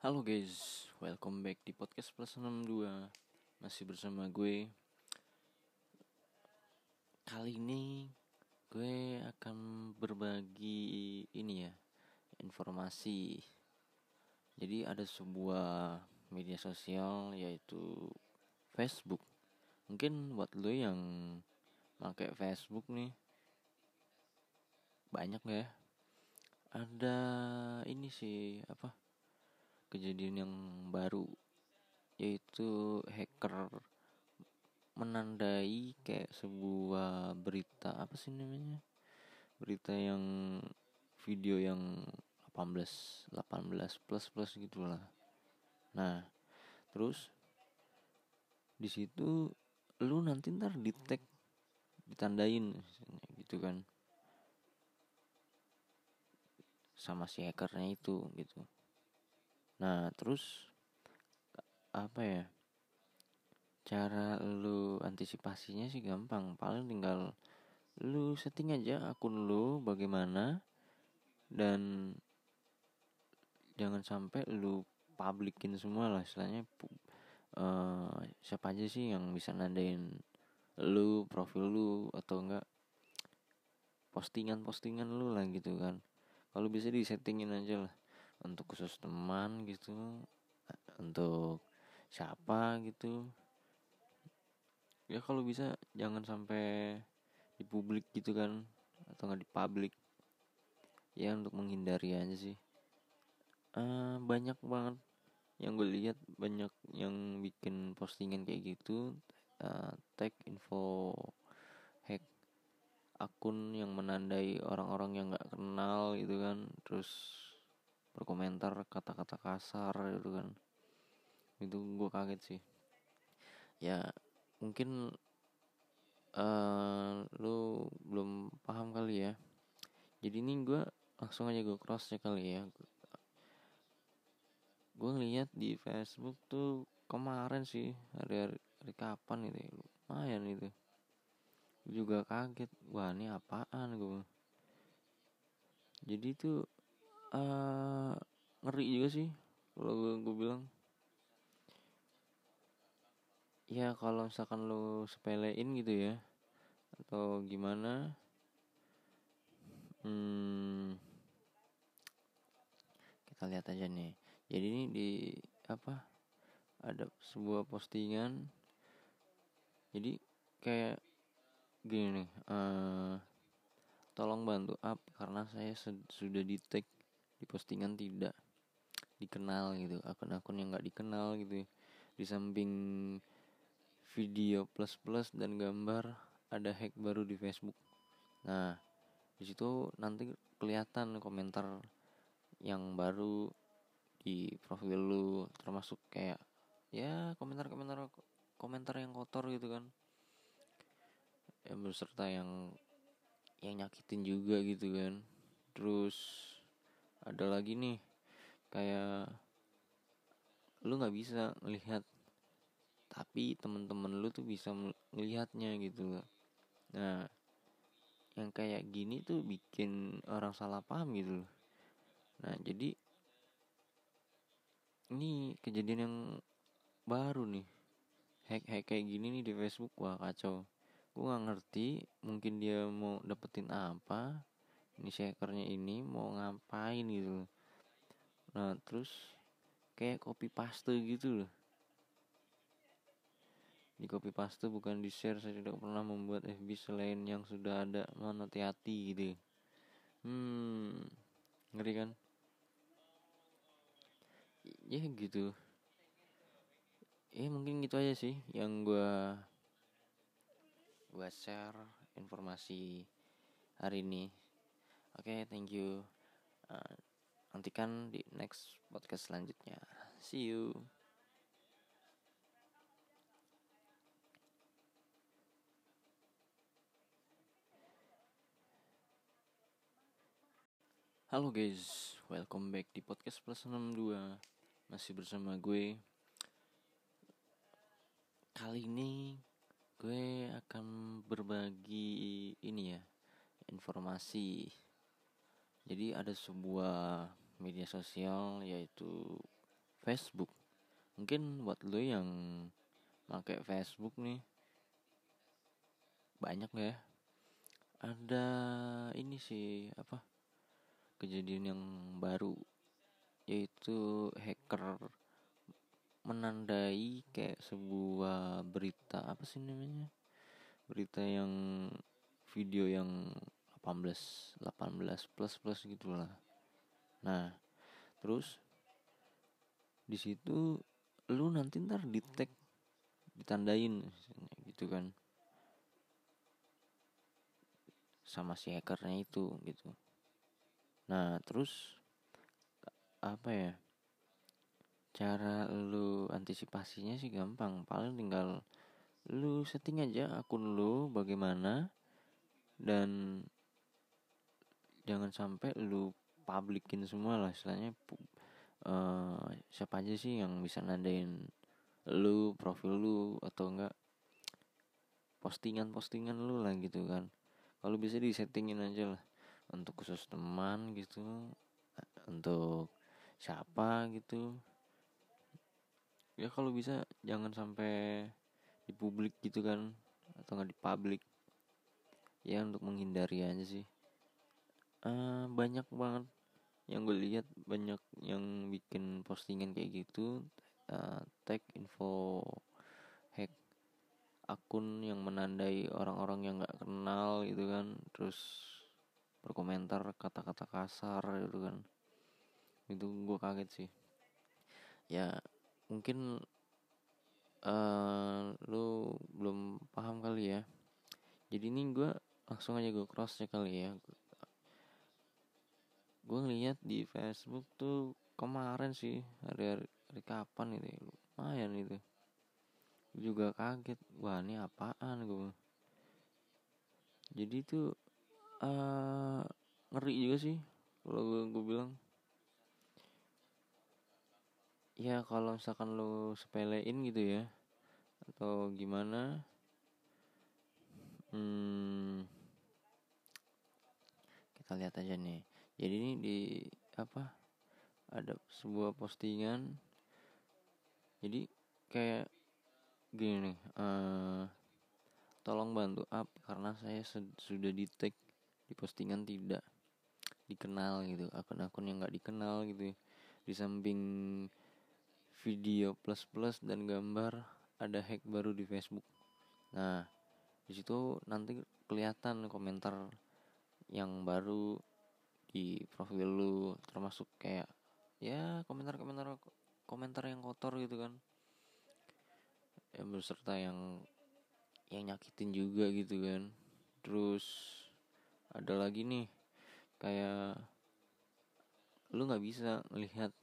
Halo guys, welcome back di podcast plus 62 Masih bersama gue. Kali ini gue akan berbagi ini ya Informasi. Jadi ada sebuah media sosial yaitu Facebook. Mungkin buat lo yang pakai Facebook nih Banyak ya? Ada ini sih apa kejadian yang baru yaitu hacker menandai kayak sebuah berita apa sih namanya? Berita yang video yang 18 18 plus plus gitulah. Nah terus di situ lu nanti ntar di tag ditandain gitu kan. Sama si hackernya itu gitu Nah, terus apa ya? Cara lu antisipasinya sih gampang, paling tinggal lu setting aja akun lu bagaimana dan jangan sampai lu publikin semua lah. Istilahnya uh, siapa aja sih yang bisa nandain lu profil lu atau enggak postingan-postingan lu lah gitu kan. Kalau bisa disettingin aja lah untuk khusus teman gitu. Untuk siapa gitu. Ya kalau bisa jangan sampai di publik gitu kan. Atau nggak di publik. Ya untuk menghindari aja sih. Uh, banyak banget yang gue lihat. Banyak yang bikin postingan kayak gitu. Uh, tag info hack akun yang menandai orang-orang yang nggak kenal gitu kan. Terus berkomentar kata-kata kasar gitu kan. Itu gue kaget sih. Ya mungkin uh, lu belum paham kali ya. Jadi ini gue langsung aja gue cross kali ya. Gue ngeliat di Facebook tuh kemarin sih hari, hari, kapan itu ya? lumayan itu. Juga kaget wah ini apaan gue jadi tuh uh, ngeri juga sih kalau gue, gue bilang. Ya kalau misalkan lo sepelein gitu ya atau gimana hmm, kita lihat aja nih. Jadi ini di apa ada sebuah postingan. Jadi kayak gini nih uh, tolong bantu up karena saya sudah di tag di postingan tidak dikenal gitu akun-akun yang nggak dikenal gitu di samping video plus plus dan gambar ada hack baru di Facebook. Nah di situ nanti kelihatan komentar yang baru di profil lu termasuk kayak ya komentar-komentar komentar yang kotor gitu kan. Yang beserta yang yang nyakitin juga gitu kan. Terus ada lagi nih kayak lu nggak bisa melihat tapi temen-temen lu tuh bisa melihatnya gitu nah yang kayak gini tuh bikin orang salah paham gitu nah jadi ini kejadian yang baru nih. Hack hack kayak gini nih di Facebook wah kacau. Gue nggak ngerti mungkin dia mau dapetin apa ini shakernya ini mau ngapain gitu. Nah terus kayak copy paste gitu loh. Di copy paste bukan di share saya tidak pernah membuat FB selain yang sudah ada mana hati-hati gitu. Hmm ngeri kan? Ya gitu. Ya mungkin gitu aja sih yang gua gua share informasi hari ini Oke, okay, thank you. Uh, nantikan di next podcast selanjutnya. See you. Halo guys, welcome back di podcast plus 62 Masih bersama gue Kali ini gue akan berbagi ini ya Informasi jadi ada sebuah media sosial yaitu Facebook. Mungkin buat lo yang pakai Facebook nih banyak ya. Ada ini sih apa kejadian yang baru yaitu hacker menandai kayak sebuah berita apa sih namanya? Berita yang video yang 18 18 plus plus gitulah. Nah terus di situ lu nanti ntar di tag ditandain gitu kan. Sama si hackernya itu gitu. Nah terus apa ya? Cara lu antisipasinya sih gampang. Paling tinggal lu setting aja akun lu bagaimana dan jangan sampai lu publikin semua lah istilahnya. Uh, siapa aja sih yang bisa nandain lu profil lu atau enggak postingan-postingan lu lah gitu kan. Kalau bisa disettingin aja lah. Untuk khusus teman gitu untuk siapa gitu. Ya kalau bisa jangan sampai di publik gitu kan atau nggak di publik. Ya untuk menghindari aja sih uh, banyak banget yang gue lihat banyak yang bikin postingan kayak gitu. Uh, tag info hack akun yang menandai orang-orang yang nggak kenal gitu kan. Terus berkomentar kata-kata kasar gitu kan. Itu gue kaget sih. Ya mungkin uh, lu belum paham kali ya. Jadi ini gue langsung aja gue cross cek kali ya gue ngeliat di Facebook tuh kemarin sih hari, hari, kapan itu ya? lumayan itu. Juga kaget wah ini apaan gue jadi itu uh, ngeri juga sih kalau gue, gue bilang. Ya kalau misalkan lo sepelein gitu ya atau gimana hmm, kita lihat aja nih jadi ini di apa ada sebuah postingan. Jadi kayak gini nih uh, tolong bantu up karena saya sudah di tag di postingan tidak dikenal gitu. Akun-akun yang nggak dikenal gitu di samping video plus plus dan gambar ada hack baru di Facebook. Nah di situ nanti kelihatan komentar yang baru di profil lu termasuk kayak ya komentar-komentar komentar yang kotor gitu kan. Yang beserta yang yang nyakitin juga gitu kan. Terus ada lagi nih kayak lu nggak bisa melihat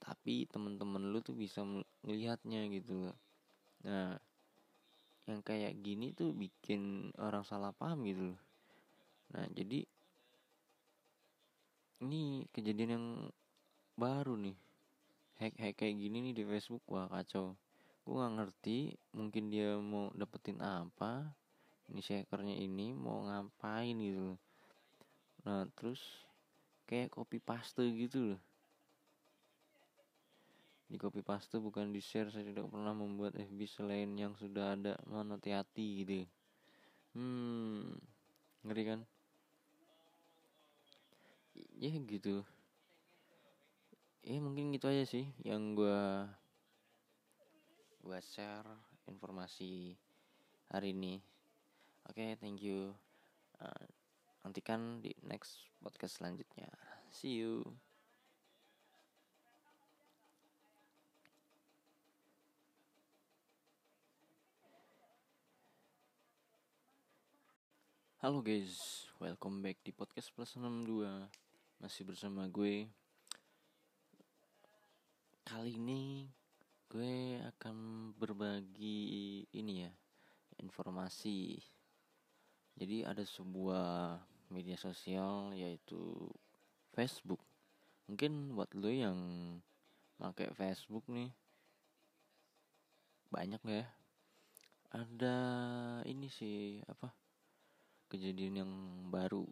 tapi temen-temen lu tuh bisa melihatnya gitu. Nah yang kayak gini tuh bikin orang salah paham gitu nah jadi ini kejadian yang baru nih. Hack hack kayak gini nih di Facebook. Wah kacau. Gue nggak ngerti mungkin dia mau dapetin apa? Ini shakernya ini mau ngapain gitu nah terus kayak copy paste gitu loh. Di copy paste bukan di share saya tidak pernah membuat FB selain yang sudah ada mana hati-hati gitu hmm ngeri kan ya gitu. Ya mungkin gitu aja sih yang gue gue share informasi hari ini. Oke okay, thank you. Uh, nantikan di next podcast selanjutnya. See you. Halo guys, welcome back di podcast plus 62 Masih bersama gue. Kali ini gue akan berbagi ini ya informasi. Jadi ada sebuah media sosial yaitu Facebook. Mungkin buat lo yang pakai Facebook nih banyak ya. Ada ini sih apa kejadian yang baru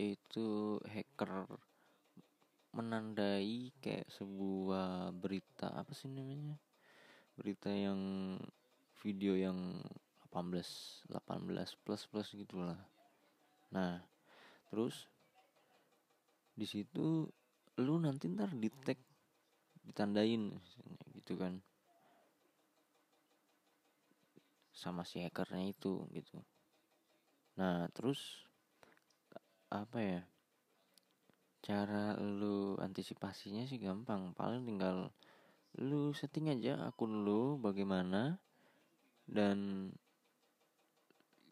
yaitu hacker menandai kayak sebuah berita apa sih namanya? Berita yang video yang 18 18 plus plus gitulah. Nah terus di situ lu nanti ntar di tag ditandain gitu kan. Sama si hackernya itu gitu. Nah terus apa ya? Cara lu antisipasinya sih gampang. Paling tinggal lu setting aja akun lu bagaimana dan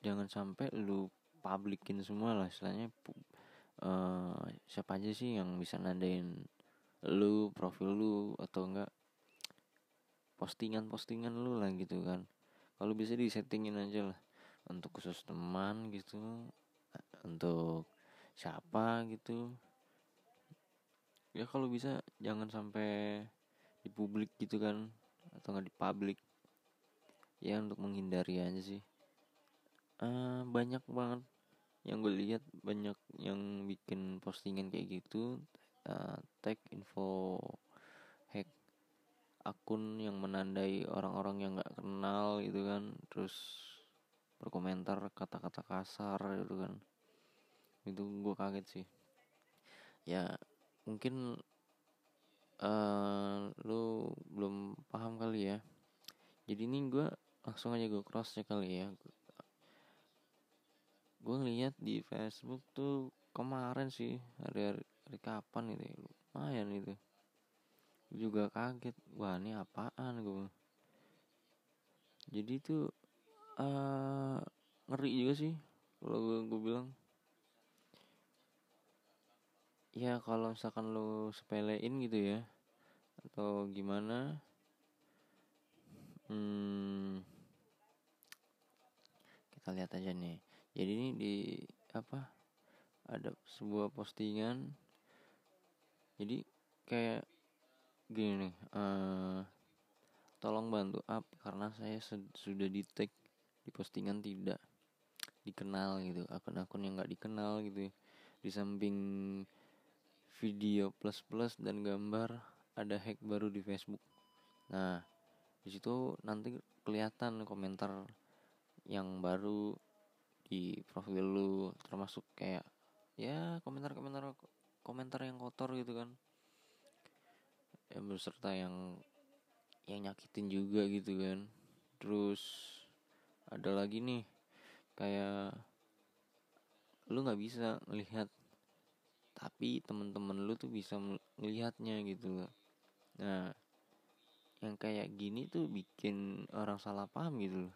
jangan sampai lu publikin semua lah. Istilahnya uh, siapa aja sih yang bisa nandain lu profil lu atau enggak postingan-postingan lu lah gitu kan. Kalau bisa disettingin aja lah. Untuk khusus teman gitu untuk siapa gitu. Ya kalau bisa jangan sampai di publik gitu kan atau nggak di publik. Ya untuk menghindari aja sih. Uh, banyak banget yang gue lihat banyak yang bikin postingan kayak gitu. Uh, tag info hack akun yang menandai orang-orang yang nggak kenal gitu kan. Terus berkomentar kata-kata kasar gitu kan itu gue kaget sih. Ya mungkin uh, lu belum paham kali ya. Jadi ini gue langsung aja gue cross check kali ya. Gue ngeliat di Facebook tuh kemarin sih hari, hari, hari kapan itu ya? lumayan itu. Juga kaget wah ini apaan gue jadi tuh uh, ngeri juga sih kalau gue bilang ya kalau misalkan lo sepelein gitu ya atau gimana? Hmm, kita lihat aja nih. Jadi ini di apa ada sebuah postingan. Jadi kayak gini nih uh, tolong bantu up karena saya sudah di tag di postingan tidak dikenal gitu akun-akun yang nggak dikenal gitu di samping video plus plus dan gambar ada hack baru di Facebook. Nah, di situ nanti kelihatan komentar yang baru di profil lu termasuk kayak ya komentar-komentar komentar yang kotor gitu kan. Ya beserta yang yang nyakitin juga gitu kan. Terus ada lagi nih kayak lu nggak bisa melihat tapi temen-temen lu tuh bisa melihatnya gitu nah yang kayak gini tuh bikin orang salah paham gitu loh.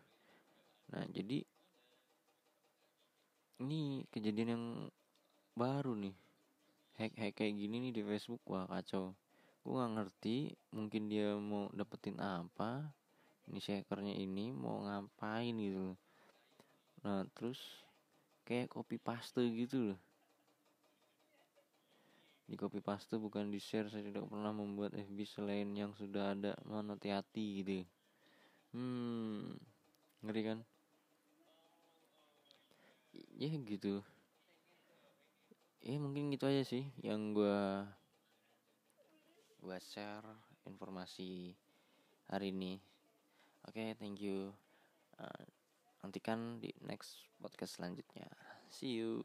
Nah jadi ini kejadian yang baru nih. Hack hack kayak gini nih di Facebook wah kacau. Gue nggak ngerti mungkin dia mau dapetin apa ini hackernya ini mau ngapain gitu loh. Nah terus kayak copy paste gitu loh di copy paste bukan di share saya tidak pernah membuat FB selain yang sudah ada. Mana hati-hati gitu hmm ngeri kan? Ya gitu. Ya mungkin gitu aja sih yang gue gue share informasi hari ini. Oke okay, thank you. Uh, nantikan di next podcast selanjutnya. See you